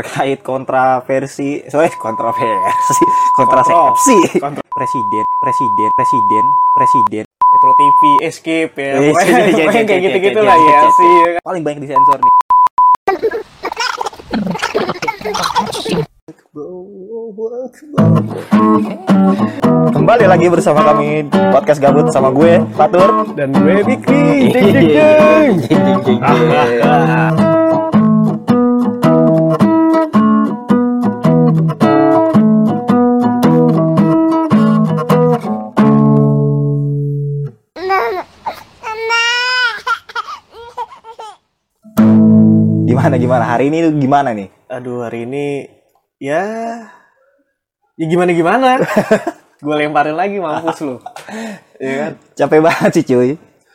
terkait kontraversi, sorry kontroversi, kontrasepsi. Kontro- Presiden, presiden, presiden, presiden. Metro TV, Escape ya. Eh, Pokoknya, iya, kayak gitu-gitu lah ya sih. Paling banyak disensor nih. Kembali lagi bersama kami podcast gabut sama gue Fatur. Dan gue Bikri, jeng jeng jeng. Hari ini gimana nih? Aduh hari ini ya ya gimana gimana. gue lemparin lagi mampus lu. Iya kan? Capek banget sih cuy.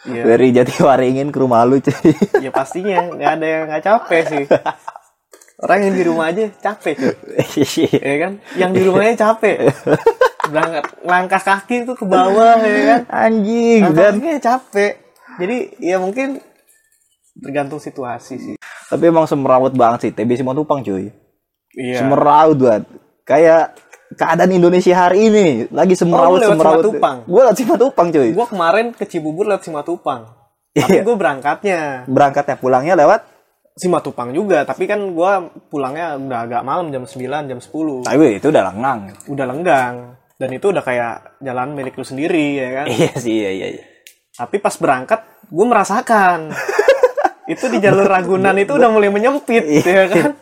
Iya. Dari Jatiwaringin ke rumah lu cuy. Ya pastinya nggak ada yang nggak capek sih. Orang yang di rumah aja capek. Ya kan? Yang di rumahnya capek. Berangkat langkah kaki tuh ke bawah ya kan. Anjing dan capek. Jadi ya mungkin tergantung situasi sih. Tapi emang semerawut banget sih TB Simatupang cuy. Iya. Semerawut banget. Kayak keadaan Indonesia hari ini lagi semerawut Oh, semerawut. Simatupang? Gue lewat Simatupang cuy. Gue kemarin ke Cibubur lewat Simatupang. Tapi Iya. gue berangkatnya Berangkatnya pulangnya lewat. Simatupang juga. Tapi kan gue pulangnya udah agak malam jam 9, jam 10. Tapi itu udah lengang. Udah lenggang. Dan itu udah kayak jalan milik lu sendiri ya kan. Iya sih iya iya. iya. Tapi pas berangkat gue merasakan. itu di jalur Ragunan itu udah mulai menyempit ya kan.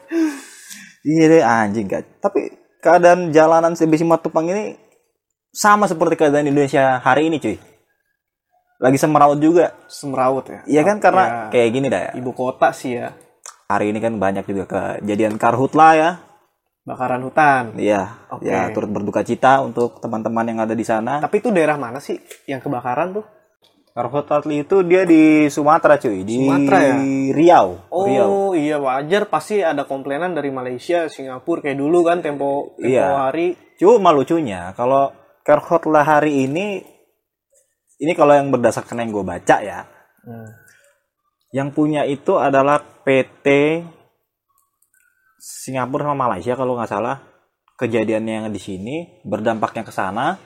Iya deh anjing kan. Tapi keadaan jalanan TB Simatupang ini sama seperti keadaan Indonesia hari ini cuy. Lagi semerawut juga. Semeraut ya. Iya kan karena Ya, kayak gini dah ya. ibu kota sih ya. Hari ini kan banyak juga kejadian karhutla ya. Bakaran hutan. Iya, Oke. ya turut berduka cita untuk teman-teman yang ada di sana. Tapi itu daerah mana sih yang kebakaran tuh? Karhutla itu dia di Sumatera cuy, di Sumatera ya? Riau. Oh Riau. iya wajar pasti ada komplainan dari Malaysia, Singapura kayak dulu kan tempo tempo Iya. hari. Cuma lucunya kalau Karhutla hari ini ini kalau yang berdasarkan yang gue baca ya, Hmm. yang punya itu adalah PT Singapura sama Malaysia kalau nggak salah. Kejadiannya yang di sini berdampaknya ke sana,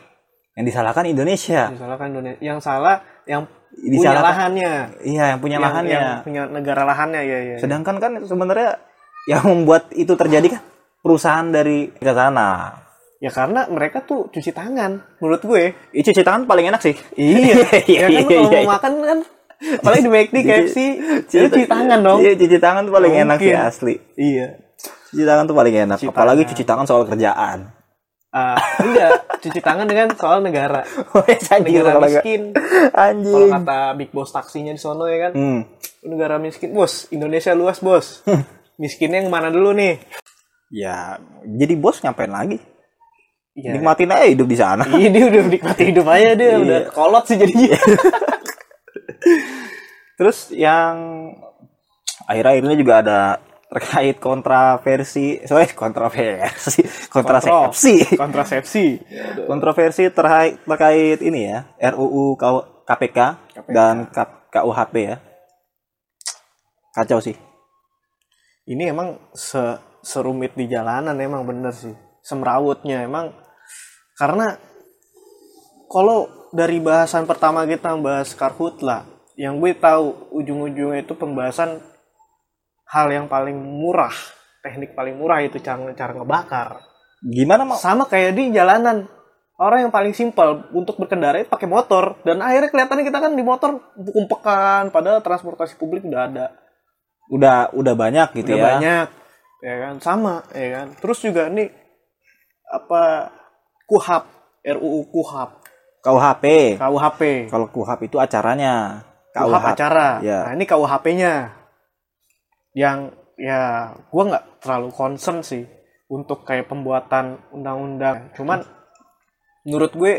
yang disalahkan Indonesia. Disalahkan Indonesia. Yang salah yang punya lahannya. Iya, yang punya Yang- lahannya. Yang punya negara lahannya ya ya. Sedangkan kan sebenarnya yang membuat itu terjadi kan perusahaan dari ke sana. Ya karena mereka tuh cuci tangan menurut gue. Ih, cuci tangan paling enak sih. Iya. Iya, ya kan iya, kalau iya, mau makan kan apalagi di McD, KFC, ya cuci tangan dong. Iya, cuci tangan tuh paling Nggak enak sih mungkin. asli. Iya. Cuci tangan tuh paling enak. Cuci Apalagi tangan. cuci tangan soal kerjaan. Ah, enggak, cuci tangan dengan soal negara. Anjing, Negara kalau nggak- miskin. Kalau Anjing. kata Big Boss taksinya di sono ya kan. Hmm. Negara miskin, bos. Indonesia luas, bos. Miskinnya yang mana dulu nih? Ya, jadi bos ngapain lagi? Iya. Nikmatin aja hidup di sana. Iya, dia udah menikmati hidup aja dia, Iya. udah kolot sih jadinya. Terus yang akhir-akhir ini juga ada terkait kontraversi, sorry kontroversi, kontrasepsi. Kontrasepsi. Kontroversi terkait terkait ini ya, RUU K- KPK, dan KUHP ya. Kacau sih. Ini emang se serumit di jalanan emang bener sih. Semrawutnya emang karena kalau dari bahasan pertama kita bahas karhutla, yang gue tahu ujung-ujungnya itu pembahasan hal yang paling murah, teknik paling murah itu cara cara ngebakar. Gimana mau? Sama kayak di jalanan. Orang yang paling simpel untuk berkendara itu pakai motor dan akhirnya kelihatannya kita kan di motor umpekan padahal transportasi publik udah ada. Udah udah banyak gitu udah ya. banyak ya kan sama ya kan terus juga nih apa kuhap RUU kuhap KUHP. KUHP Kalau KUHP itu acaranya. kuhap acara Ya. nah ini KUHP-nya yang ya gua nggak terlalu concern sih untuk kayak pembuatan undang-undang. Cuman menurut gue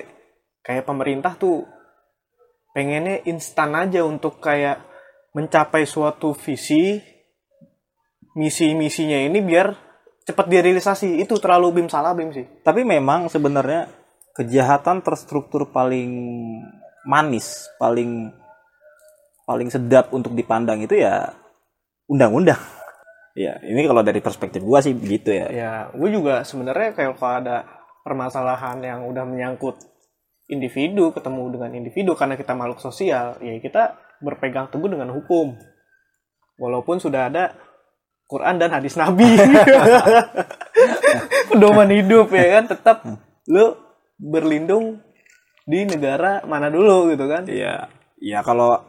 kayak pemerintah tuh pengennya instan aja untuk kayak mencapai suatu visi misi-misinya ini biar cepat direalisasi. Itu terlalu bim salah bim sih. Tapi memang sebenarnya kejahatan terstruktur paling manis, paling paling sedap untuk dipandang itu ya undang-undang. Iya, ini kalau dari perspektif gua sih begitu ya. Ya, gue juga sebenarnya kayak kalau ada permasalahan yang udah menyangkut individu ketemu dengan individu karena kita makhluk sosial, ya kita berpegang teguh dengan hukum. Walaupun sudah ada Quran dan hadis Nabi. Pedoman hidup ya kan, tetap lu berlindung di negara mana dulu gitu kan. Iya. Ya kalau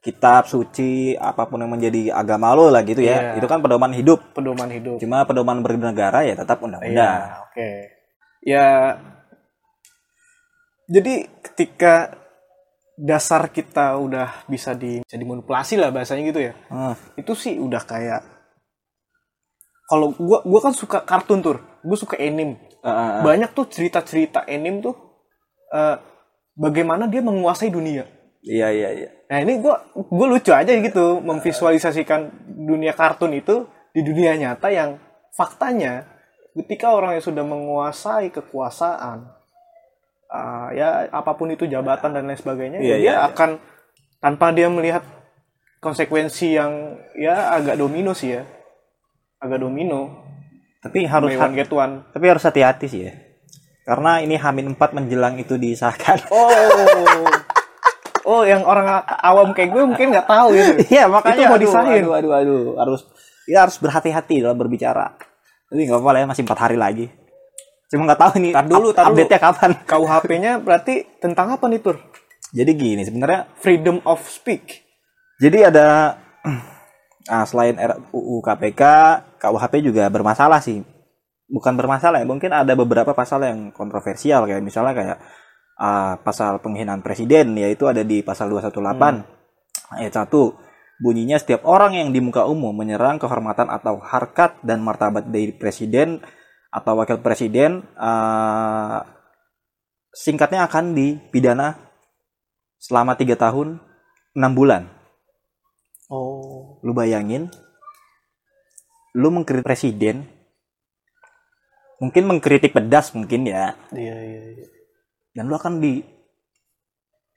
kitab suci apa pun yang menjadi agama lo lah gitu ya. Iya. Itu kan pedoman hidup. Pedoman hidup. Cuma pedoman bernegara ya tetap undang-undang. Iya, oke. Ya jadi ketika dasar kita udah bisa di bisa dimanipulasi lah bahasanya gitu ya. Hmm. Itu sih udah kayak kalau gua gua kan suka kartun tuh. Gue suka anime. Ah, ah, ah. Banyak tuh cerita-cerita anime tuh eh, bagaimana dia menguasai dunia. Iya iya iya. Nah ini gue gue lucu aja gitu memvisualisasikan dunia kartun itu di dunia nyata yang faktanya ketika orang yang sudah menguasai kekuasaan ah, ya apa pun itu jabatan dan lain sebagainya Iya, ya dia iya, iya. akan tanpa dia melihat konsekuensi yang ya agak domino sih ya agak domino Tapi harus one get one tapi harus hati-hati sih ya. Karena ini Hamin 4 menjelang itu disahkan. oh oh yang orang awam kayak gue mungkin nggak tahu gitu Iya makanya Itu mau disahin. Aduh, aduh, aduh, harus ya harus berhati-hati dalam berbicara. Tapi nggak apa-apa ya masih empat hari lagi. Cuma nggak tahu nih Tar dulu, tar dulu. update-nya kapan. KUHP-nya berarti tentang apa nih tur Jadi gini sebenarnya freedom of speak Jadi ada ah, selain RUU KPK, KUHP juga bermasalah sih. Bukan bermasalah ya, mungkin ada beberapa pasal yang kontroversial kayak misalnya kayak ah, pasal penghinaan presiden yaitu ada di pasal 218 ayat 1 bunyinya setiap orang yang di muka umum menyerang kehormatan atau harkat dan martabat dari presiden atau wakil presiden ah, singkatnya akan dipidana selama tiga tahun enam bulan. Oh. Lu bayangin lu mengkritik presiden mungkin mengkritik pedas mungkin ya. Iya iya, iya. Dan lu akan di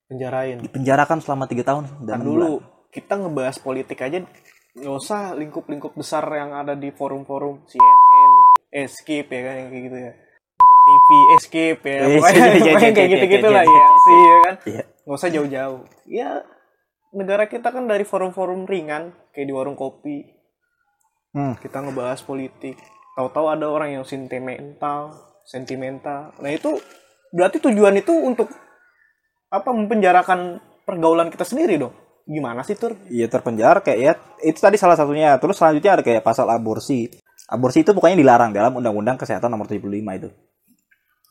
penjarain. dipenjarakan selama tiga tahun dan dulu bulan. kita ngebahas politik aja. Nggak usah lingkup-lingkup besar yang ada di forum-forum. CNN Escape ya kan yang kayak gitu ya. TV Escape ya. Eh, pokoknya, iya, iya, pokoknya iya, kayak gitu-gitu lah ya. sih ya kan? Nggak usah jauh-jauh. Ya negara kita kan dari forum-forum ringan kayak di warung kopi. Hmm. kita ngebahas politik. Tahu-tahu ada orang yang sentimental sentimental. Nah itu berarti tujuan itu untuk apa mempenjarakan pergaulan kita sendiri dong? Gimana sih tur? Iya terpenjara kayak ya itu tadi salah satunya. Terus selanjutnya ada kayak pasal aborsi. Aborsi itu pokoknya dilarang dalam undang-undang kesehatan nomor 75 itu.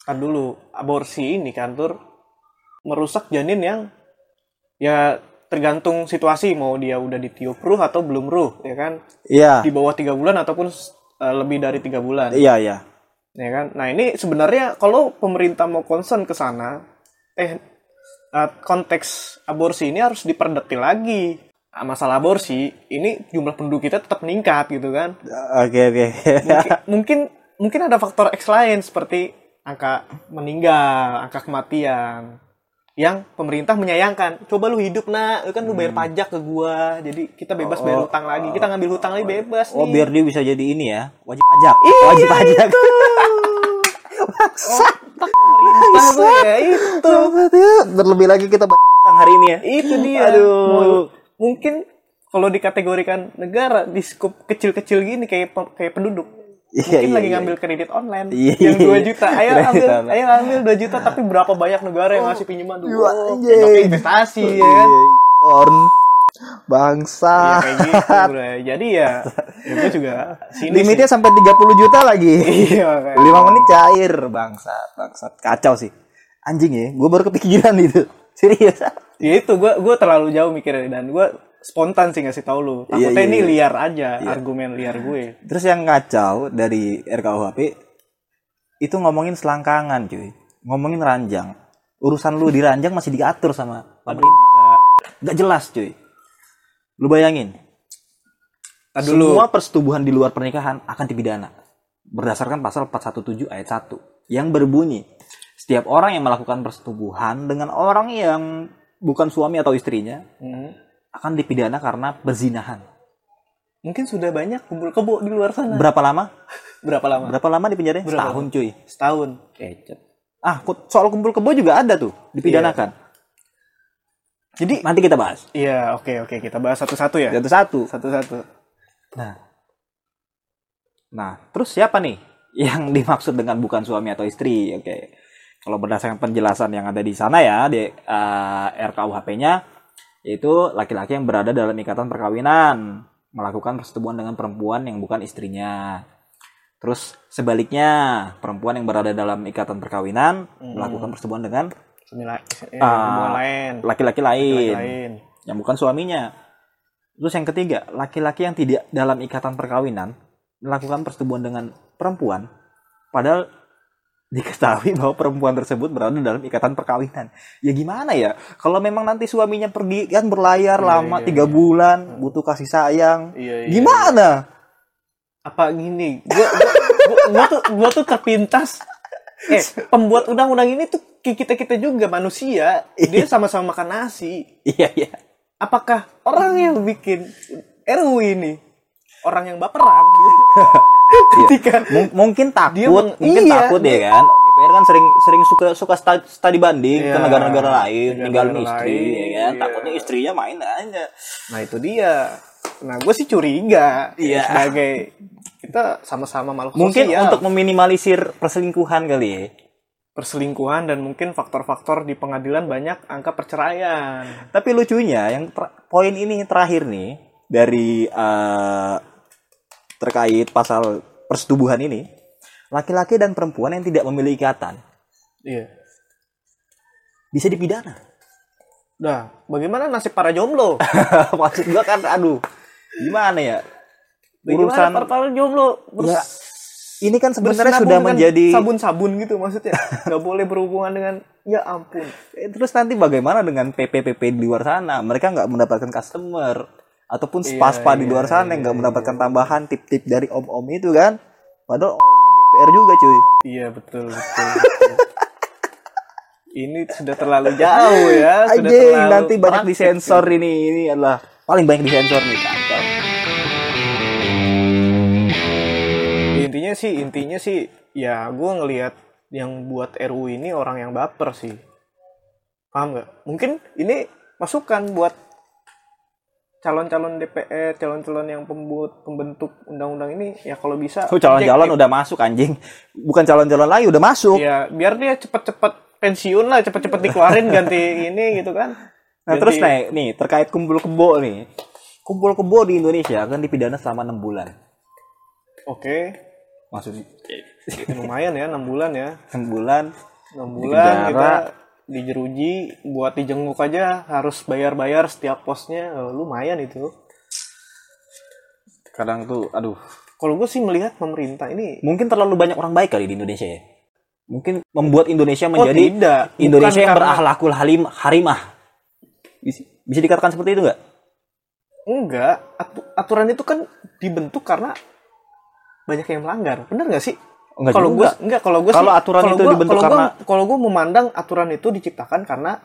Kan dulu aborsi ini kan tur merusak janin yang ya tergantung situasi mau dia udah ditiup ruh atau belum ruh ya kan? Iya. Di bawah tiga bulan ataupun eh, lebih dari tiga bulan. Iya iya ya kan? Nah ini sebenarnya kalau pemerintah mau concern ke sana eh eh, konteks aborsi ini harus diperdetil lagi. Nah, masalah aborsi ini jumlah penduduk kita tetap meningkat gitu kan? Oke oke. Mungkin mungkin mungkin ada faktor X lain seperti angka meninggal angka kematian yang pemerintah menyayangkan coba lu hidup nak. Lu kan lu bayar pajak ke gua. Jadi kita bebas bayar Oh, hutang lagi. kita ngambil hutang lagi bebas oh nih. biar dia bisa jadi ini ya wajib pajak. Iya, wajib pajak. pemerintah tuh ya itu. Terlebih lagi kita bahas hari ini ya. itu dia. Aduh. Mungkin kalau dikategorikan negara di skup kecil-kecil gini kayak kayak penduduk mungkin iya, lagi iya. ngambil kredit online Iya, yang 2 iya. juta ayo ambil ayo ambil 2 juta tapi berapa banyak negara yang ngasih pinjaman dulu Iya, oh, pakai investasi ya kan Korn. ya, Bangsa. kayak gitu bro jadi ya ya gue juga sini Limitnya sampai 30 juta lagi. iya kayak 5 menit cair, bangsat, bangsat. Kacau sih. Anjing ya, gue baru kepikiran itu. Serius. ya itu gue gue terlalu jauh mikirnya dan gue spontan sih ngasih tau lu Iya, takutnya iya, ini iya. liar aja argumen liar gue Terus yang kacau dari RKUHP itu ngomongin selangkangan, cuy. Ngomongin ranjang. Urusan lu di ranjang masih diatur sama pemerintah. Gak jelas, cuy. Lu bayangin, dulu Semua persetubuhan di luar pernikahan akan dipidana berdasarkan pasal 417 ayat 1 yang berbunyi setiap orang yang melakukan persetubuhan dengan orang yang bukan suami atau istrinya Hmm. Akan dipidana karena berzinahan. mungkin sudah banyak kumpul kebo di luar sana. Berapa lama? Berapa lama? Berapa lama di penjara? Setahun cuy. Setahun. Kecet. Ah, soal kumpul kebo juga ada tuh, dipidanakan. Jadi Nanti kita bahas. Iya, oke oke kita bahas satu-satu ya. Satu-satu. Satu-satu. Nah. Nah, terus siapa nih yang dimaksud dengan bukan suami atau istri? Oke. Kalau berdasarkan penjelasan yang ada di sana ya di eh, RKUHP-nya yaitu laki-laki yang berada dalam ikatan perkawinan melakukan persetubuhan dengan perempuan yang bukan istrinya. Terus sebaliknya, perempuan yang berada dalam ikatan perkawinan melakukan persetubuhan dengan eh, Ah, lain. laki-laki lain Lain. yang bukan suaminya. Terus yang ketiga, laki-laki yang tidak dalam ikatan perkawinan melakukan persetubuhan dengan perempuan, padahal diketahui bahwa perempuan tersebut berada dalam ikatan perkawinan. Ya gimana ya? Kalau memang nanti suaminya pergi kan berlayar Iya, lama iya, tiga bulan, butuh kasih sayang, Iya, iya. gimana? Apa gini? Gua, gua, gua, gua tuh gua tuh terpintas. Eh, pembuat undang-undang ini tuh kita kita juga manusia. Dia sama-sama makan nasi. Iya iya. Apakah orang yang bikin RUU ini orang yang baperan? Ketika Mung- mungkin takut, Dia meng- mungkin iya. takut ya kan. DPR kan sering sering suka suka studi banding ke Iya, negara-negara lain, negara-negara ninggalin istri lain, ya kan. iya. Takutnya istrinya main aja. Nah itu dia. Nah gue sih curiga Iya. sebagai kita sama-sama makhluk Mungkin sosial. untuk meminimalisir perselingkuhan kali ya. perselingkuhan dan mungkin faktor-faktor di pengadilan banyak angka perceraian. Tapi lucunya yang poin ini terakhir nih dari eh, terkait pasal persetubuhan ini, laki-laki dan perempuan yang tidak memiliki ikatan Iya. bisa dipidana. Nah, bagaimana nasib para jomblo? Maksud gua kan aduh, gimana ya? Bagaimana Urusan para, para jomblo bers- ya ini kan sebenarnya sudah menjadi sabun-sabun gitu maksudnya. Nggak boleh berhubungan dengan ya ampun. Eh, terus nanti bagaimana dengan PP-PP di luar sana? Mereka nggak mendapatkan customer ataupun Iya, spa-spa di iya, luar sana iya, yang nggak mendapatkan tambahan tip-tip dari om-om itu kan? Padahal omnya DPR juga cuy. Iya betul betul. betul. Ini sudah terlalu jauh ya. Sudah terlalu nanti banyak disensor ini. Ini adalah paling banyak disensor nih kacau. intinya sih intinya sih ya gue ngelihat yang buat RU ini orang yang baper sih paham nggak mungkin ini masukan buat calon-calon DPR calon-calon yang pembuat pembentuk undang-undang ini ya kalau bisa Tuh calon-calon udah masuk anjing. Bukan calon-calon lagi udah masuk. ya biar dia cepet-cepet pensiun lah cepet-cepet dikeluarin ganti ini gitu kan Nah, terus nih, nih terkait kumpul kebo nih. Kumpul kebo di Indonesia akan dipidana selama 6 bulan. oke Maksudnya lumayan ya enam bulan ya 6 bulan enam Di bulan penjara. Kita dijeruji buat dijenguk aja harus bayar-bayar setiap posnya. Eh, lumayan itu. Kadang tuh aduh. Kalau gue sih melihat pemerintah ini mungkin terlalu banyak orang baik kali di Indonesia ya? Mungkin membuat Indonesia oh menjadi tidak. Indonesia Bukan yang karena- berakhlakul halim harimah. Bisa, bisa dikatakan seperti itu nggak? Enggak. Atu- aturan itu kan dibentuk karena banyak yang melanggar. Bener nggak sih Enggak kalau gue enggak kalau gue Kalau aturan itu dibentuk kalau karena- gua, kalau gue memandang aturan itu diciptakan karena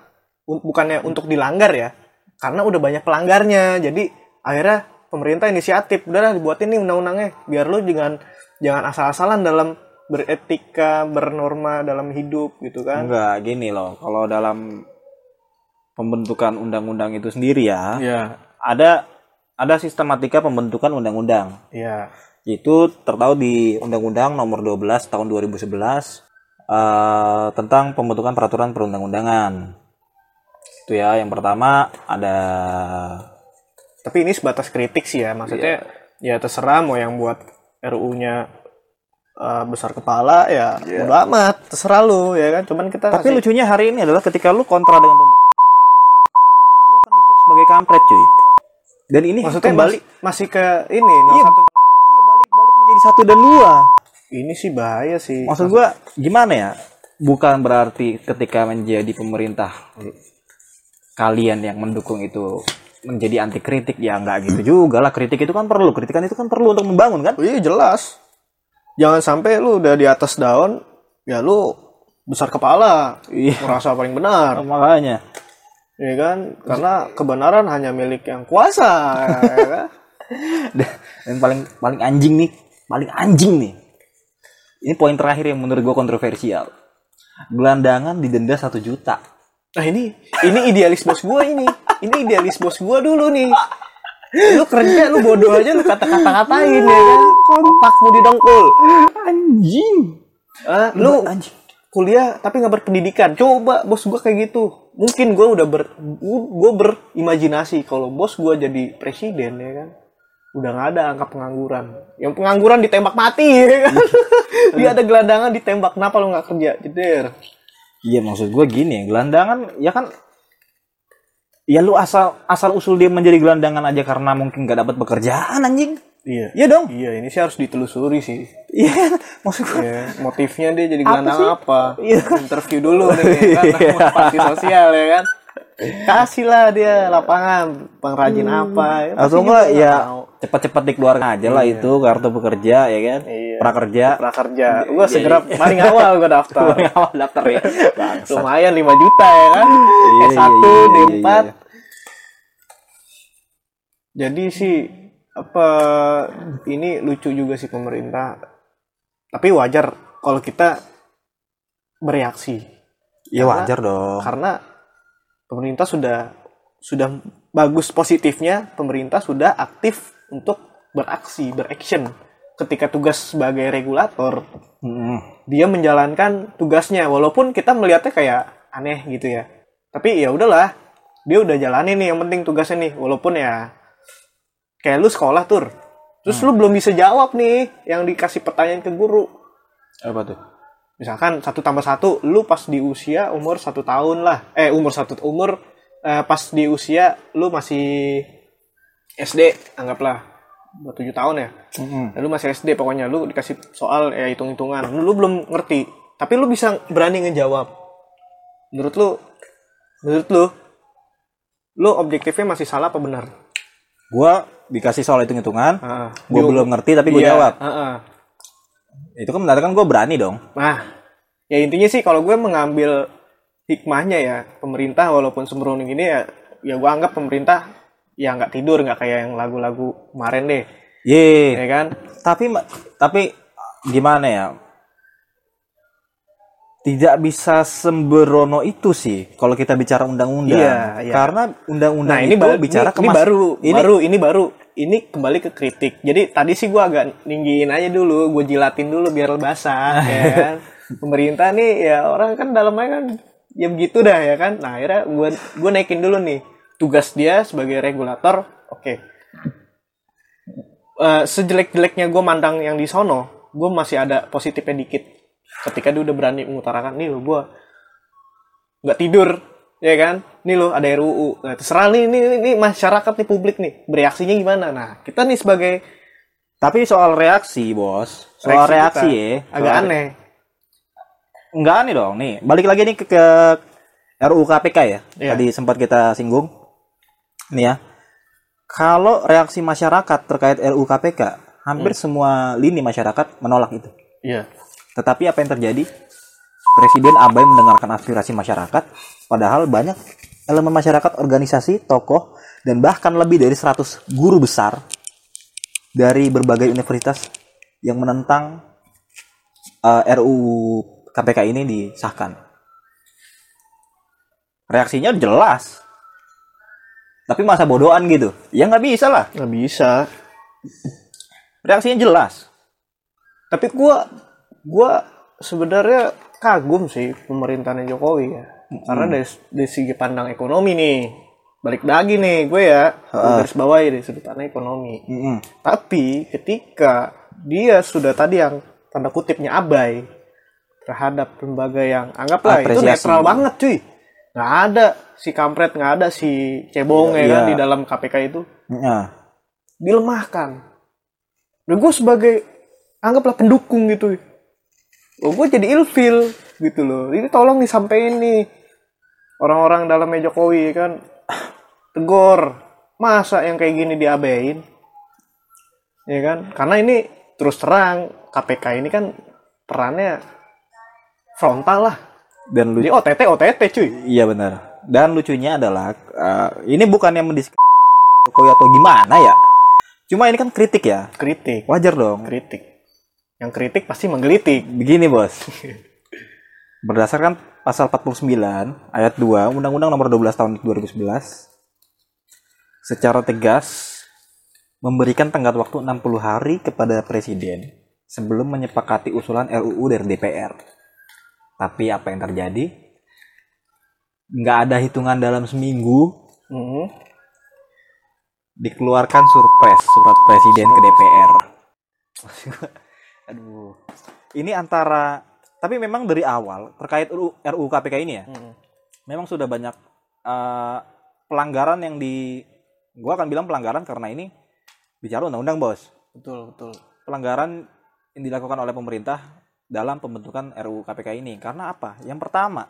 un- bukannya untuk dilanggar ya karena udah banyak pelanggarnya. Jadi akhirnya pemerintah inisiatif udahlah dibuatin nih undang-undangnya biar lu jangan jangan asal-asalan dalam beretika bernorma dalam hidup gitu kan. Enggak gini loh. Kalau dalam pembentukan undang-undang itu sendiri ya Iya, ada ada sistematika pembentukan undang-undang. Iya. Itu tertahu di Undang-Undang Nomor 12 Tahun 2011 eh, tentang pembentukan peraturan perundang-undangan. Itu ya, yang pertama ada Tapi ini sebatas kritik sih ya, maksudnya ya terserah mau yang buat RU-nya uh, besar kepala ya udah amat, terserah lu ya kan. Cuman kita Tapi kasih- lucunya hari ini adalah ketika lu kontra dengan pemerintah, lu akan dicap sebagai kampret, cuy. Dan ini maksudnya kembali mas- masih ke ini Iya, 01. Menjadi satu dan dua. Ini sih bahaya sih. Maksud gua gimana ya? Bukan berarti ketika menjadi pemerintah kalian yang mendukung itu menjadi anti kritik ya nggak gitu juga lah kritik itu kan perlu kritikan itu kan perlu untuk membangun kan iya jelas. Jangan sampai lu udah di atas daun, ya lu besar kepala, iya merasa paling benar, makanya ya kan? Karena kebenaran hanya milik yang kuasa, ya kan? Dan paling paling anjing nih, paling anjing nih. Ini poin terakhir yang menurut gue kontroversial. Gelandangan didenda satu juta. Nah ini ini idealis bos gua ini. Ini idealis bos gua dulu nih. Lu kerja lu bodoh aja lu kata-kata katain ya kan. Kontakmu didongkul. Anjing. Ah, lu anjing. kuliah tapi nggak berpendidikan. Coba bos gua kayak gitu. Mungkin gua udah ber gua berimajinasi kalau bos gua jadi presiden ya kan. Udah nggak ada angka pengangguran. Yang pengangguran ditembak mati ya kan. Dia ada gelandangan ditembak. Kenapa lu nggak kerja? Jeder. Iya maksud gue gini, gelandangan ya kan ya lu asal asal usul dia menjadi gelandangan aja karena mungkin gak dapat pekerjaan anjing. Iya. Iya dong. Iya, ini sih harus ditelusuri sih. Iya, maksud gue. Ya, motifnya dia jadi Apa gelandang sih? apa? Iya. Interview dulu nih ya kan, motivasi sosial ya kan. Kasihlah dia lapangan pengrajin apa. Ya, Atau enggak nggak ya cepat-cepat dikeluarkan aja lah itu kartu pekerja ya kan. Iya. Prakerja. prakerja. Gua segera paling awal gua daftar. Awal daftar ya. Bangsat. Lumayan 5 juta ya kan. Iya, S1, iya, iya, D4. iya, iya. Jadi sih apa ini lucu juga sih pemerintah. Tapi wajar kalau kita bereaksi. Ya Karena- wajar dong. karena pemerintah sudah sudah bagus positifnya pemerintah sudah aktif untuk beraksi beraction. Ketika tugas sebagai regulator Mm-mm. dia menjalankan tugasnya walaupun kita melihatnya kayak aneh gitu ya. Tapi ya udahlah dia udah jalanin nih yang penting tugasnya nih walaupun ya kayak lu sekolah tur. Terus lu belum bisa jawab nih yang dikasih pertanyaan ke guru. Apa tuh? Misalkan satu tambah satu lu pas di usia umur satu tahun lah. Eh umur satu umur eh, pas di usia lu masih SD anggaplah. Buat tujuh tahun ya. Mm-mm. lu masih SD pokoknya lu dikasih soal ya hitung hitungan lu, lu belum ngerti. Tapi lu bisa berani ngejawab. Menurut lu menurut lu lu objektifnya masih salah apa benar? Gua dikasih soal hitung-hitungan, Ah, gua belum ngerti tapi gua Iya, jawab. ah. Itu kan berarti kan gua berani dong. Nah, ya intinya sih kalau gue mengambil hikmahnya ya pemerintah walaupun sembrono gini ya ya gue anggap pemerintah ya nggak tidur nggak kayak yang lagu-lagu kemarin deh Ye. ya kan Tapi tapi gimana ya? Tidak bisa sembrono itu sih kalau kita bicara undang-undang. Iya, iya. Karena undang-undang nah ini itu baru bicara ini, ke ini baru ini baru ini baru ini kembali ke kritik. Jadi tadi sih gue agak ninggiin aja dulu gue jilatin dulu biar basah ya kan. Pemerintah nih ya orang kan dalamnya kan ya begitu dah ya kan. Nah akhirnya gue gue naikin dulu nih tugas dia sebagai regulator. Oke. Eh, sejelek-jeleknya gue mandang yang di sono, gue masih ada positifnya dikit. Ketika dia udah berani mengutarakan, nih lo gue nggak tidur, ya kan? Nih lo ada RUU. Nah, terserah nih, ini, ini masyarakat nih publik nih, bereaksinya gimana? Nah, kita nih sebagai Tapi soal reaksi, Bos. Soal reaksi, kita ya. agak Soal- aneh. Enggak aneh dong. Nih, balik lagi nih ke, ke RUU KPK ya. Iya. Tadi sempat kita singgung. Nih ya. Kalau reaksi masyarakat terkait RUU KPK, hampir Hmm. semua lini masyarakat menolak itu. Iya. Tetapi apa yang terjadi? Presiden abai mendengarkan aspirasi masyarakat, padahal banyak elemen masyarakat, organisasi, tokoh, dan bahkan lebih dari 100 guru besar dari berbagai universitas yang menentang eh, RUU KPK ini disahkan. Reaksinya jelas. Tapi masa bodohan gitu. Ya nggak bisa lah. Nggak bisa. Reaksinya jelas. Tapi gua gua sebenarnya kagum sih pemerintahan Jokowi ya. Karena dari, dari segi pandang ekonomi nih. Balik lagi nih gue ya. Garis bawahi dari sudut pandang ekonomi. Mm-mm. Tapi ketika dia sudah tadi yang tanda kutipnya abai terhadap lembaga yang anggaplah itu Apresiasi. netral banget cuy. Nggak ada si kampret, nggak ada si cebong ya kan Iya. di dalam KPK itu Nah, dilemahkan. Dan gue sebagai anggaplah pendukung gitu. Gue jadi ilfil gitu loh. Ini tolong disampaikan nih orang-orang dalamnya Jokowi kan tegor. Masa yang kayak gini diabain? Ya kan? Karena ini terus terang KPK ini kan perannya frontal lah. dan lu Jadi OTT OTT cuy. Iya benar. Dan lucunya adalah eh, ini bukan yang mendisk Jokowi atau gimana ya. Cuma ini kan kritik ya. kritik Wajar dong. kritik yang kritik pasti menggelitik Begini, Bos. Berdasarkan pasal 49 ayat 2 Undang-Undang Nomor 12 Tahun 2011 secara tegas memberikan tenggat waktu 60 hari kepada presiden sebelum menyepakati usulan RUU dari DPR. Tapi apa yang terjadi? Nggak ada hitungan dalam seminggu Mhm. dikeluarkan surpres surat presiden ke DPR. Aduh. Ini antara tapi memang dari awal terkait RUU, KPK ini ya, Mhm. memang sudah banyak eh, pelanggaran yang di gua akan bilang pelanggaran karena ini bicara undang-undang, Bos. betul betul Pelanggaran yang dilakukan oleh pemerintah dalam pembentukan RUU KPK ini. Karena apa? Yang pertama,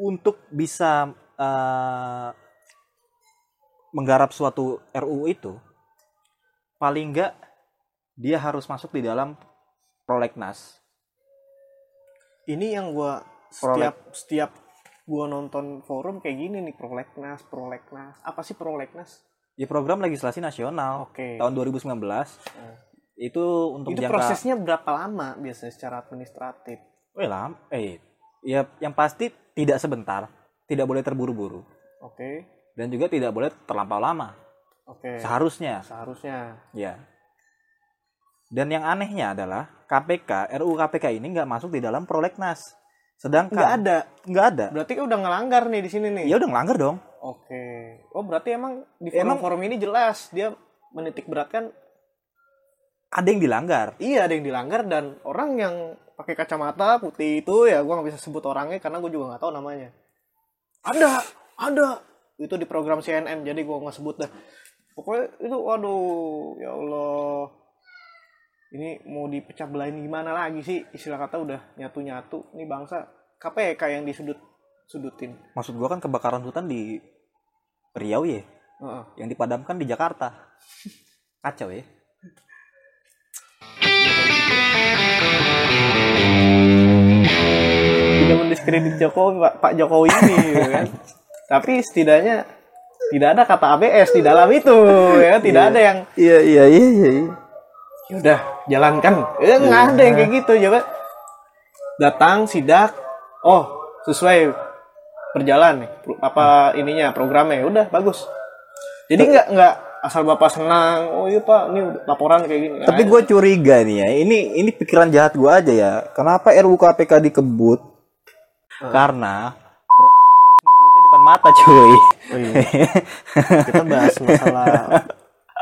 untuk bisa eh, menggarap suatu RUU itu, paling enggak dia harus masuk di dalam prolegnas. Ini yang gua setiap setiap gua nonton forum kayak gini nih prolegnas prolegnas apa sih prolegnas Di program legislasi nasional. Oke. Tahun 2019 itu untuk itu jangka prosesnya berapa lama biasanya secara administratif? Weh, lam, eh ya yang pasti tidak sebentar, tidak boleh terburu-buru. Oke. Dan juga tidak boleh terlampau lama. oke. Seharusnya, seharusnya. Ya. Dan yang anehnya adalah KPK, RUU KPK ini nggak masuk di dalam prolegnas. Sedangkan nggak ada nggak ada. berarti udah ngelanggar nih di sini nih Ya udah ngelanggar dong. oke oh berarti emang di Emang- forum-forum ini jelas dia menitik beratkan Ada yang dilanggar. iya ada yang dilanggar dan orang yang pakai kacamata putih itu ya gua nggak bisa sebut orangnya karena gue juga nggak tahu namanya ada ada itu di program CNN jadi gua nggak sebut dah pokoknya itu waduh ya Allah ini mau dipecah belahin gimana lagi sih istilah kata udah nyatu nyatu ini bangsa KPK yang disudut sudutin Maksud gua kan kebakaran hutan di Riau ya, Heeh. yang dipadamkan di Jakarta. Kacau ya. tidak mendiskredit Jokowi Pak, Pak Jokowi ini gitu kan. Tapi setidaknya tidak ada kata ABS di dalam itu ya, tidak ada yang Iya iya iya iya. Ya udah jalankan. Ya nggak ada yang kayak gitu coba. Datang sidak, oh sesuai berjalan nih apa ininya programnya udah bagus. Jadi nggak nggak asal bapak senang, oh iya pak ini laporan kayak gini. Tapi gue curiga nih ya, ini ini pikiran jahat gue aja ya. Kenapa RUU KPK dikebut? Karena 150 di depan mata cuy. Oh iya. kita bahas masalah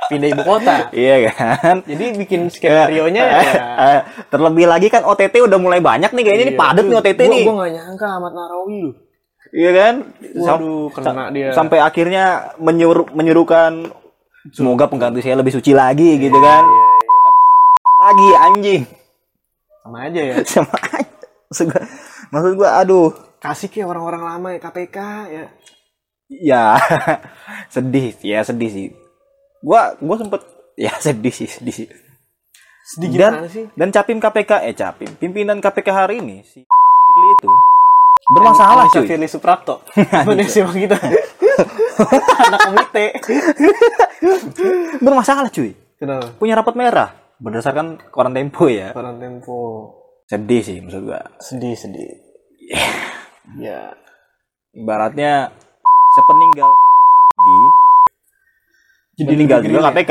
pindah ibu kota. iya kan? Jadi bikin skenario nya ya. Eh, Terlebih lagi kan OTT udah mulai banyak nih kayaknya nih padat nih OTT gua, nih. Gua gak nyangka Ahmad Narawi lu. Iya kan? Waduh, kena dia. Sampai akhirnya menyuruh menyuruhkan semoga pengganti saya lebih suci lagi gitu kan. Lagi anjing. Sama aja ya. Sama aja. Maksud gua, maksud gua aduh. Kasih ke orang-orang lama ya KPK ya. Ya, sedih, ya sedih sih. Gua gua sempet ya sedih sih, sedih sih. Sedih Dan sih? dan capim KPK eh capim pimpinan KPK hari ini si Firly itu bermasalah cuy. Firly Suprapto. Sih emang kita? Anak komite. Bermasalah cuy. Kenapa? Punya rapat merah berdasarkan koran Tempo ya. Koran Tempo. Sedih sih maksud gua. Sedih, sedih. Ya. Ibaratnya sepeninggal jadi meninggal juga KPK.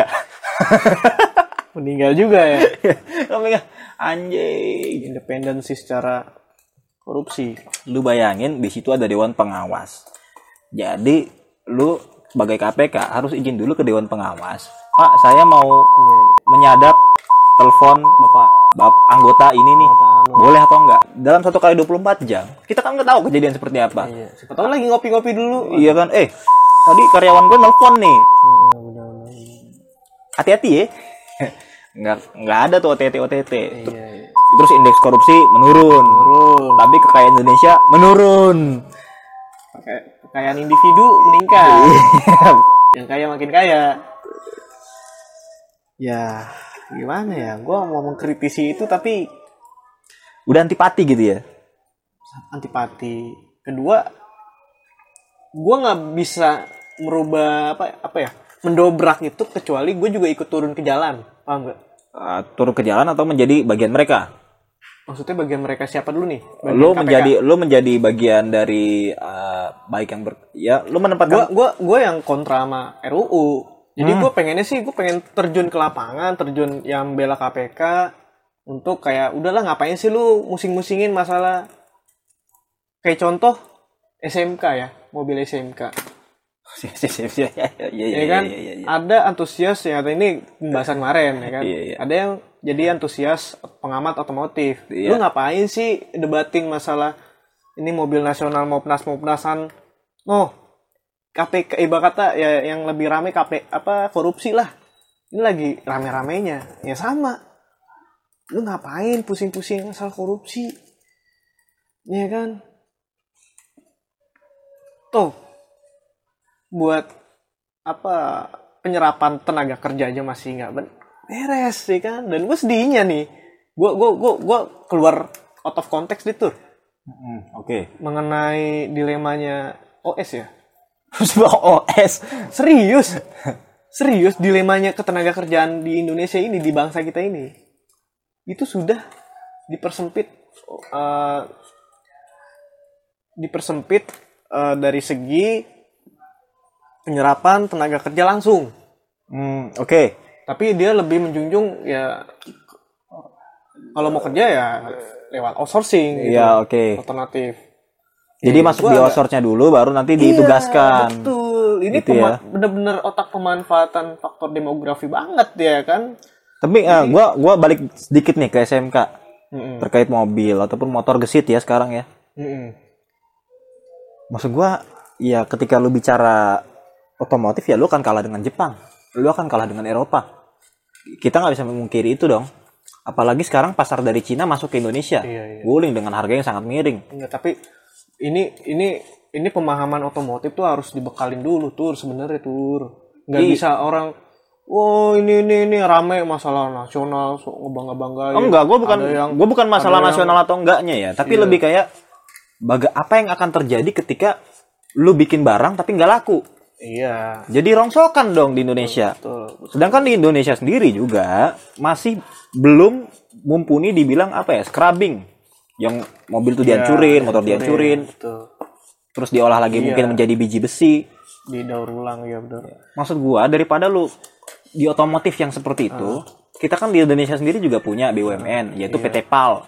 Meninggal juga ya. KPK anjing. Independensi secara korupsi. lu bayangin di situ ada dewan pengawas. Jadi lu sebagai KPK harus izin dulu ke dewan pengawas. Pak, saya mau menyadap telepon Bapak bap anggota ini nih. Bapak. Boleh atau enggak? Dalam satu kali 24 jam. Kita kan nggak tahu kejadian seperti apa. Iya. Siapa tahu lagi ngopi-ngopi dulu. Iya kan? Eh, tadi karyawan gue nelpon nih. Benar-benar. Hati-hati ya. Nggak, nggak ada tuh OTT OTT. Iya, iya. Terus indeks korupsi menurun. Turun. Tapi kekayaan Indonesia menurun. Kekayaan individu meningkat. yang kaya makin kaya. Ya, gimana ya? Gua mau mengkritisi itu tapi Udah antipati gitu ya. antipati. Kedua, gua nggak bisa merubah apa apa ya? Mendobrak itu kecuali gue juga ikut turun ke jalan. Paham gak Uh, turun ke jalan atau menjadi bagian mereka? Maksudnya bagian mereka siapa dulu nih? Bagian lu KPK. menjadi lu menjadi bagian dari uh, baik yang ber ya gue menempatkan gue gue yang kontra sama RUU jadi Hmm. gue pengennya sih gue pengen terjun ke lapangan terjun yang bela KPK untuk kayak udahlah ngapain sih lu musing-musingin masalah? Kayak contoh SMK ya mobil SMK Iya, iya, ya iya, kan? iya, iya, iya. ada antusias ya ini pembahasan kemarin ya kan? Iya, iya. ada yang jadi antusias pengamat otomotif. Iya. lu ngapain sih debating masalah ini mobil nasional mopnas mopnasan? Oh KPK ibarat kata ya yang lebih rame KP apa korupsi lah. Ini lagi rame-ramenya. Ya sama. Lu ngapain pusing-pusing masalah korupsi? Ya kan? Tuh buat apa penyerapan tenaga kerja aja masih nggak ben- beres sih kan? Dan gue sedihnya nih. Gue gue gue gue keluar out of context itu Hmm, oke. Mengenai dilemanya OS ya? OS serius? Serius dilemanya ketenaga kerjaan di Indonesia ini di bangsa kita ini itu sudah dipersempit eh, dipersempit eh, dari segi penyerapan tenaga kerja langsung Hmm, oke tapi dia lebih menjunjung ya kalau mau kerja ya lewat outsourcing gitu. Iya, oke. alternatif Jadi Ya, masuk di outsource-nya dulu, baru nanti Iya, ditugaskan. betul ini Gitu ya. bener-bener otak pemanfaatan faktor demografi banget ya kan Tapi eh, gua gua balik sedikit nih ke SMK Mm-mm. terkait mobil ataupun motor gesit ya sekarang ya. Mm-mm. Maksud gua ya ketika lu bicara otomotif ya lu akan kalah dengan Jepang. Lu akan kalah dengan Eropa. Kita nggak bisa memungkiri itu dong. Apalagi sekarang pasar dari Cina masuk ke Indonesia. Iya, iya. Guling dengan harga yang sangat miring. Enggak, tapi ini ini ini pemahaman otomotif tuh harus dibekalin dulu tur sebenarnya tur nggak Iya. bisa orang wow ini ini ini rame masalah nasional so, ngebangga banggain Oh enggak, gua bukan yang- gua bukan masalah yang- nasional atau enggaknya ya, tapi Iya. lebih kayak baga apa yang akan terjadi ketika lu bikin barang tapi nggak laku. Iya. Jadi rongsokan dong di Indonesia. betul Sedangkan di Indonesia sendiri juga masih belum mumpuni dibilang apa ya scrubbing, yang mobil tuh Iya, dihancurin, motor dihancurin, betul. Terus diolah lagi Iya. mungkin menjadi biji besi. didaur ulang ya betul. Maksud gua daripada lu di otomotif yang seperti itu, kita kan di Indonesia sendiri juga punya BUMN yaitu PT PAL.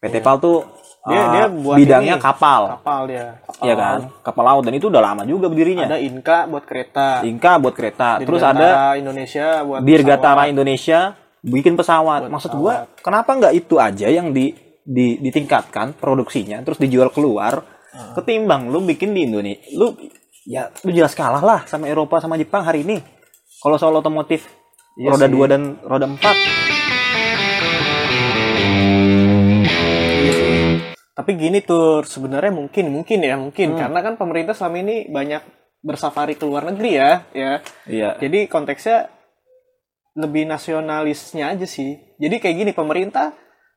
PT PAL tuh Dia- uh, dia buat bidangnya ini. kapal, kapal dia ya kan? Kapal laut dan itu udah lama juga berdirinya. ada Inka buat kereta Inka buat kereta, terus Dirgantara ada Indonesia buat Dirgatara pesawat. Indonesia bikin pesawat. Maksud gua, kenapa nggak itu aja yang di, di ditingkatkan produksinya, terus dijual keluar, ketimbang lu bikin di Indonesia, lu ya lu jelas kalah lah sama Eropa sama Jepang hari ini. Kalau soal otomotif Iya roda sih. 2 dan roda 4 Tapi gini tuh sebenarnya mungkin mungkin ya mungkin Hmm. karena kan pemerintah selama ini banyak bersafari ke luar negeri ya ya. Iya. Jadi konteksnya lebih nasionalisnya aja sih. Jadi kayak gini pemerintah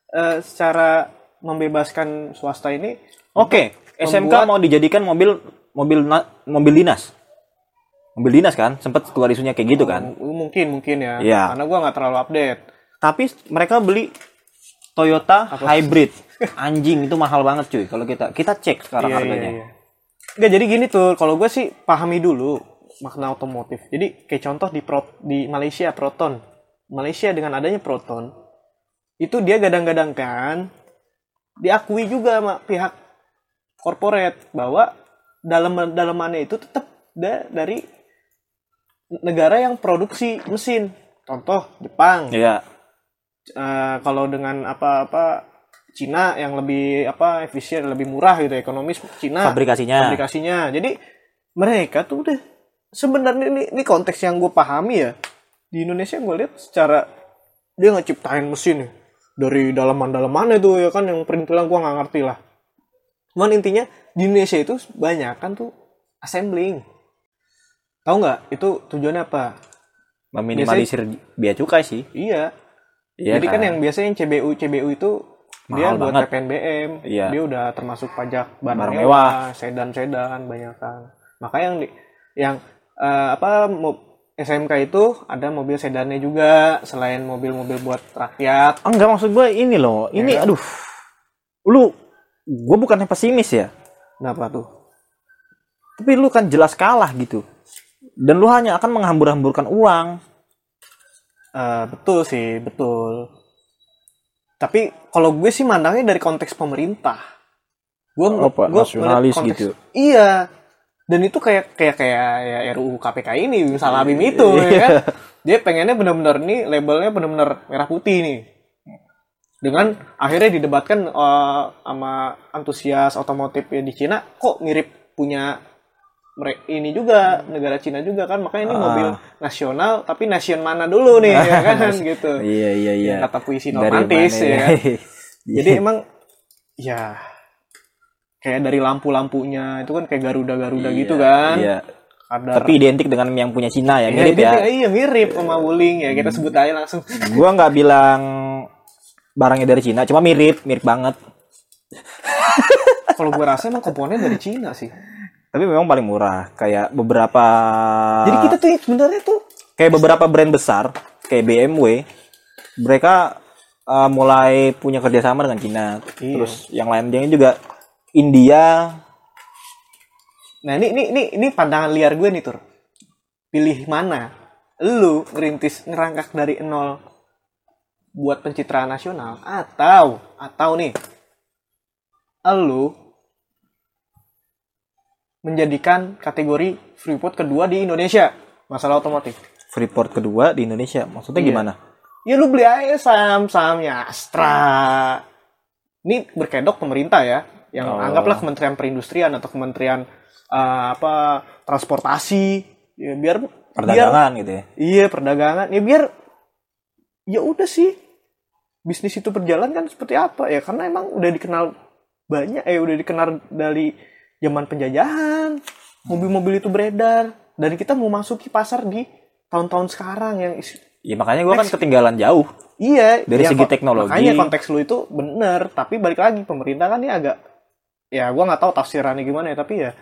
eh, secara membebaskan swasta ini Oke, SMK membuat- mau dijadikan mobil mobil na- mobil dinas. Mobil dinas kan, sempat keluar isunya kayak gitu kan. mungkin mungkin ya. Iya. Karena gua nggak terlalu update. Tapi mereka beli Toyota Hybrid. Anjing itu mahal banget cuy. Kalau kita kita cek sekarang Iya, harganya. iya, iya. Nggak, jadi gini tuh, kalau gue sih pahami dulu makna otomotif. Jadi kayak contoh di Pro- di Malaysia Proton. Malaysia dengan adanya Proton itu dia gadang-gadangkan diakui juga sama pihak corporate bahwa dalam dalamannya itu tetap da- dari negara yang produksi mesin. Contoh Jepang. Iya. Eh, kalau dengan apa-apa Cina yang lebih apa efisien lebih murah gitu ekonomis Cina Fabrikasinya. aplikasinya jadi mereka tuh udah sebenarnya ini, ini konteks yang gue pahami ya. Di Indonesia gue lihat secara dia ngeciptain mesin nih dari dalaman-dalaman itu ya kan yang perintilan gue nggak ngerti lah. Cuman intinya di Indonesia itu banyak kan tuh assembling. Tahu nggak? Itu tujuannya apa? Meminimalisir biaya cukai sih. iya Iya jadi kan yang biasanya yang CBU CBU itu dia Mahal buat banget. PPNBM Iya. dia udah termasuk pajak barang, Barang mewah, sedan-sedan banyak kan makanya yang di, yang eh, apa SMK itu ada mobil sedannya juga selain mobil-mobil buat rakyat. Enggak maksud gue ini loh. Ini Ya. aduh. Lu gue bukannya pesimis ya. Kenapa tuh? Tapi lu kan jelas kalah gitu. Dan lu hanya akan menghambur-hamburkan uang. Eh, betul sih, betul. Tapi kalau gue sih mandangnya dari konteks pemerintah. Gue Pak, gue nasionalis ngeliat gitu. Iya. Dan itu kayak kayak kayak ya RUU KPK ini, misalnya Abim itu ya Iya. kan. Dia pengennya benar-benar nih labelnya benar-benar merah putih nih. Dengan akhirnya didebatkan eh, sama antusias otomotif di Cina kok mirip punya ini juga negara Cina juga kan makanya ini Ah. mobil nasional tapi nation mana dulu nih ya kan gitu Iya iya iya. kata puisi romantis ya. ya? Jadi emang ya kayak dari lampu-lampunya itu kan kayak garuda-garuda Iya, gitu kan. Iya. Ada Tapi identik dengan yang punya Cina ya, Ya, mirip ya. kayak- Iya mirip sama Wuling ya kita sebut aja langsung. Gua nggak bilang barangnya dari Cina, cuma mirip, mirip banget. Kalau gue rasa emang komponen dari Cina sih. Tapi memang paling murah. Kayak beberapa Jadi kita tuh sebenarnya tuh kayak beberapa brand besar kayak BMW, mereka uh, mulai punya kerjasama dengan Cina. Iya. Terus yang lainnya juga India. Nah ini ini ini ini pandangan liar gue nih tur. Pilih mana? Lu ngerintis ngerangkak dari nol buat pencitraan nasional atau atau nih lu menjadikan kategori Freeport kedua di Indonesia masalah otomotif. Freeport kedua di Indonesia. Maksudnya Iya. gimana? Ya lu beli aja saham sahamnya Astra. Ini berkedok pemerintah ya, yang Oh. anggaplah Kementerian Perindustrian atau Kementerian eh, apa transportasi. Ya biar biar Perdagangan gitu ya. iya perdagangan. Ya biar ya udah sih bisnis itu berjalan kan seperti apa ya karena emang udah dikenal banyak eh udah dikenal dari zaman penjajahan mobil-mobil itu beredar dan kita mau masuki pasar di tahun-tahun sekarang yang isi- Ya makanya gua kan ketinggalan jauh. Iya, Dari ya, segi teknologi. Makanya konteks lu itu bener, tapi balik lagi pemerintah kan ini agak ya gua nggak tahu tafsirannya gimana ya, tapi ya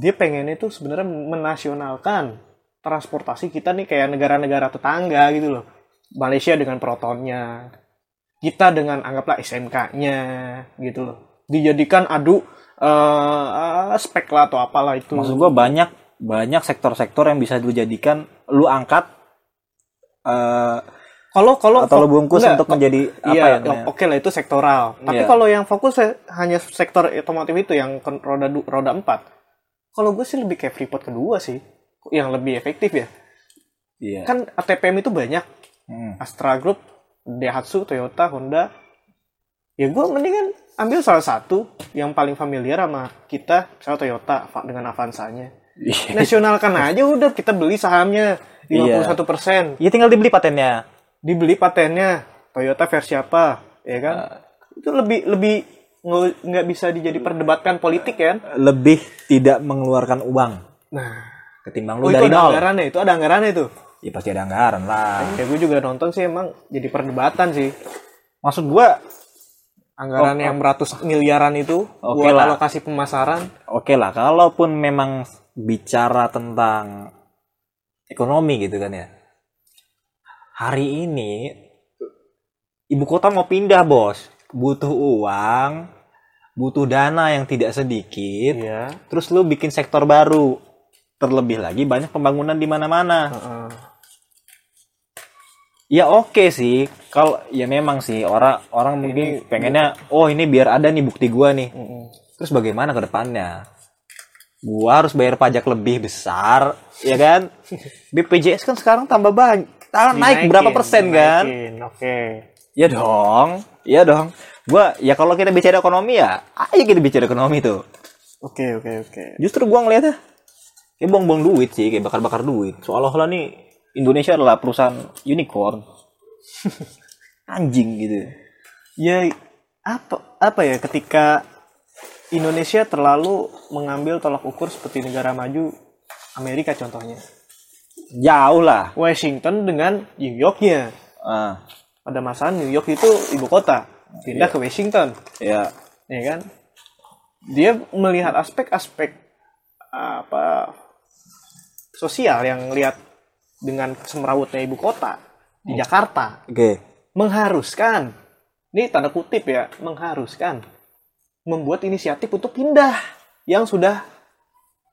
dia pengen itu sebenarnya menasionalkan transportasi kita nih kayak negara-negara tetangga gitu loh. Malaysia dengan protonnya, kita dengan anggaplah SMK-nya gitu loh. Dijadikan adu eh spek lah atau apalah itu. Maksud gua banyak banyak sektor-sektor yang bisa dijadikan lu angkat eh kalau kalau atau lu bungkus enggak, untuk menjadi apa iya, ya ya, namanya? oke lah itu sektoral. Tapi Iya. kalau yang fokus se- hanya sektor otomotif itu yang roda roda 4. Kalau gue sih lebih kayak Freeport kedua sih, yang lebih efektif ya. Iya. Kan ATPM itu banyak, Hmm. Astra Group, Daihatsu, Toyota, Honda. Ya gue mendingan ambil salah satu yang paling familiar sama kita, misalnya Toyota dengan Avanza-nya. Iya. Nasionalkan aja udah kita beli sahamnya 51 persen Ya tinggal dibeli patennya. dibeli patennya Toyota versi apa ya kan itu lebih lebih nggak bisa dijadi perdebatkan politik kan Lebih tidak mengeluarkan uang nah ketimbang oh lu itu dari ada nol. anggarannya itu ada anggarannya itu Ya pasti ada anggaran lah. ya gue juga nonton sih emang jadi perdebatan sih Maksud gua anggaran Oh, yang beratus miliaran itu Oke buat lah. alokasi pemasaran oke lah kalaupun memang bicara tentang ekonomi gitu kan ya. Hari ini ibu kota mau pindah, Bos. Butuh uang, butuh dana yang tidak sedikit. iya Terus lu bikin sektor baru. Terlebih lagi banyak pembangunan di mana-mana. Heeh. Ya oke sih, kalau ya memang sih orang orang mungkin pengennya oh ini biar ada nih bukti gua nih. Mm-mm. Terus bagaimana ke depannya? Gua harus bayar pajak lebih besar, ya kan? BPJS kan sekarang tambah banyak, naik Dinaikin, berapa persen kan? dinaikin, oke Ya dong, ya dong. Gua ya kalau kita bicara ekonomi ya, ayo kita bicara ekonomi tuh. oke oke oke Justru gua ngeliatnya kayak buang-buang duit sih, kayak bakar-bakar duit. Seolah-olah nih Indonesia adalah perusahaan unicorn. Anjing gitu. ya apa apa ya ketika Indonesia terlalu mengambil tolak ukur seperti negara maju Amerika contohnya Jauh lah. Washington dengan New Yorknya Ah, pada masa New York itu ibu kota pindah ke Washington ya. ya kan dia melihat aspek-aspek apa sosial yang lihat dengan semrawutnya ibu kota di Jakarta Oke. mengharuskan ini tanda kutip ya mengharuskan membuat inisiatif untuk pindah yang sudah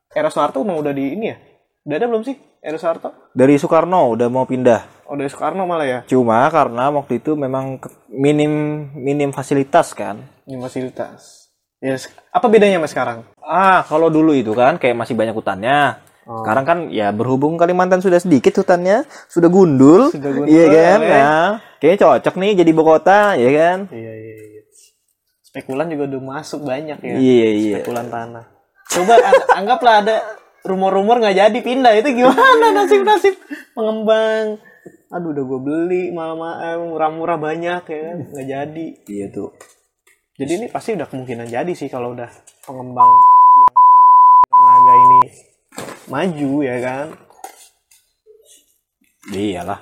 era Soeharto memang udah di ini ya udah ada belum sih era Soeharto Dari Soekarno udah mau pindah. oh dari Soekarno malah ya Cuma karena waktu itu memang minim minim fasilitas kan. ini fasilitas ya se- apa bedanya mas sekarang Ah, kalau dulu itu kan kayak masih banyak hutannya. Oh. Sekarang kan ya berhubung Kalimantan sudah sedikit hutannya, sudah gundul, Sudah gundul, iya kan? eh. Nah, kayaknya cocok nih jadi ibu kota, ya kan? iya iya iya spekulan juga udah masuk banyak ya Iya iya. spekulan tanah coba an- anggaplah ada rumor-rumor nggak jadi pindah itu gimana nasib-nasib pengembang aduh udah gue beli malah murah-murah banyak ya kan nggak jadi Iya tuh. jadi ini pasti udah kemungkinan jadi sih kalau udah pengembang yang tenaga ini maju ya kan Iyalah.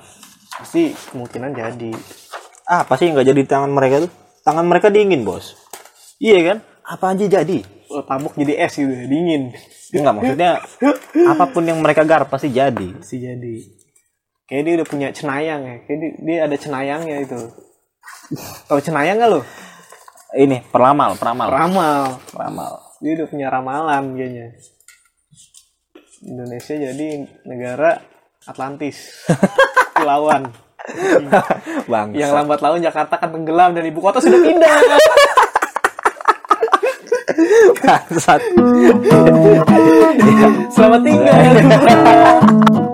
pasti kemungkinan jadi Ah, pasti nggak jadi di tangan mereka tuh. Tangan mereka dingin, Bos. Iya kan? Apa aja jadi. Lo tabuk jadi es gitu ya, dingin Enggak maksudnya apa pun yang mereka garap pasti jadi. pasti jadi kayak dia udah punya cenayang ya kayak dia, dia ada cenayangnya itu tahu cenayang gak lo Ini peramal, peramal. ramal Peramal. dia udah punya ramalan kayaknya Indonesia jadi negara Atlantis Kepulauan Bang. yang lambat laun Jakarta kan tenggelam dan ibu kota sudah pindah bangsat. selamat tinggal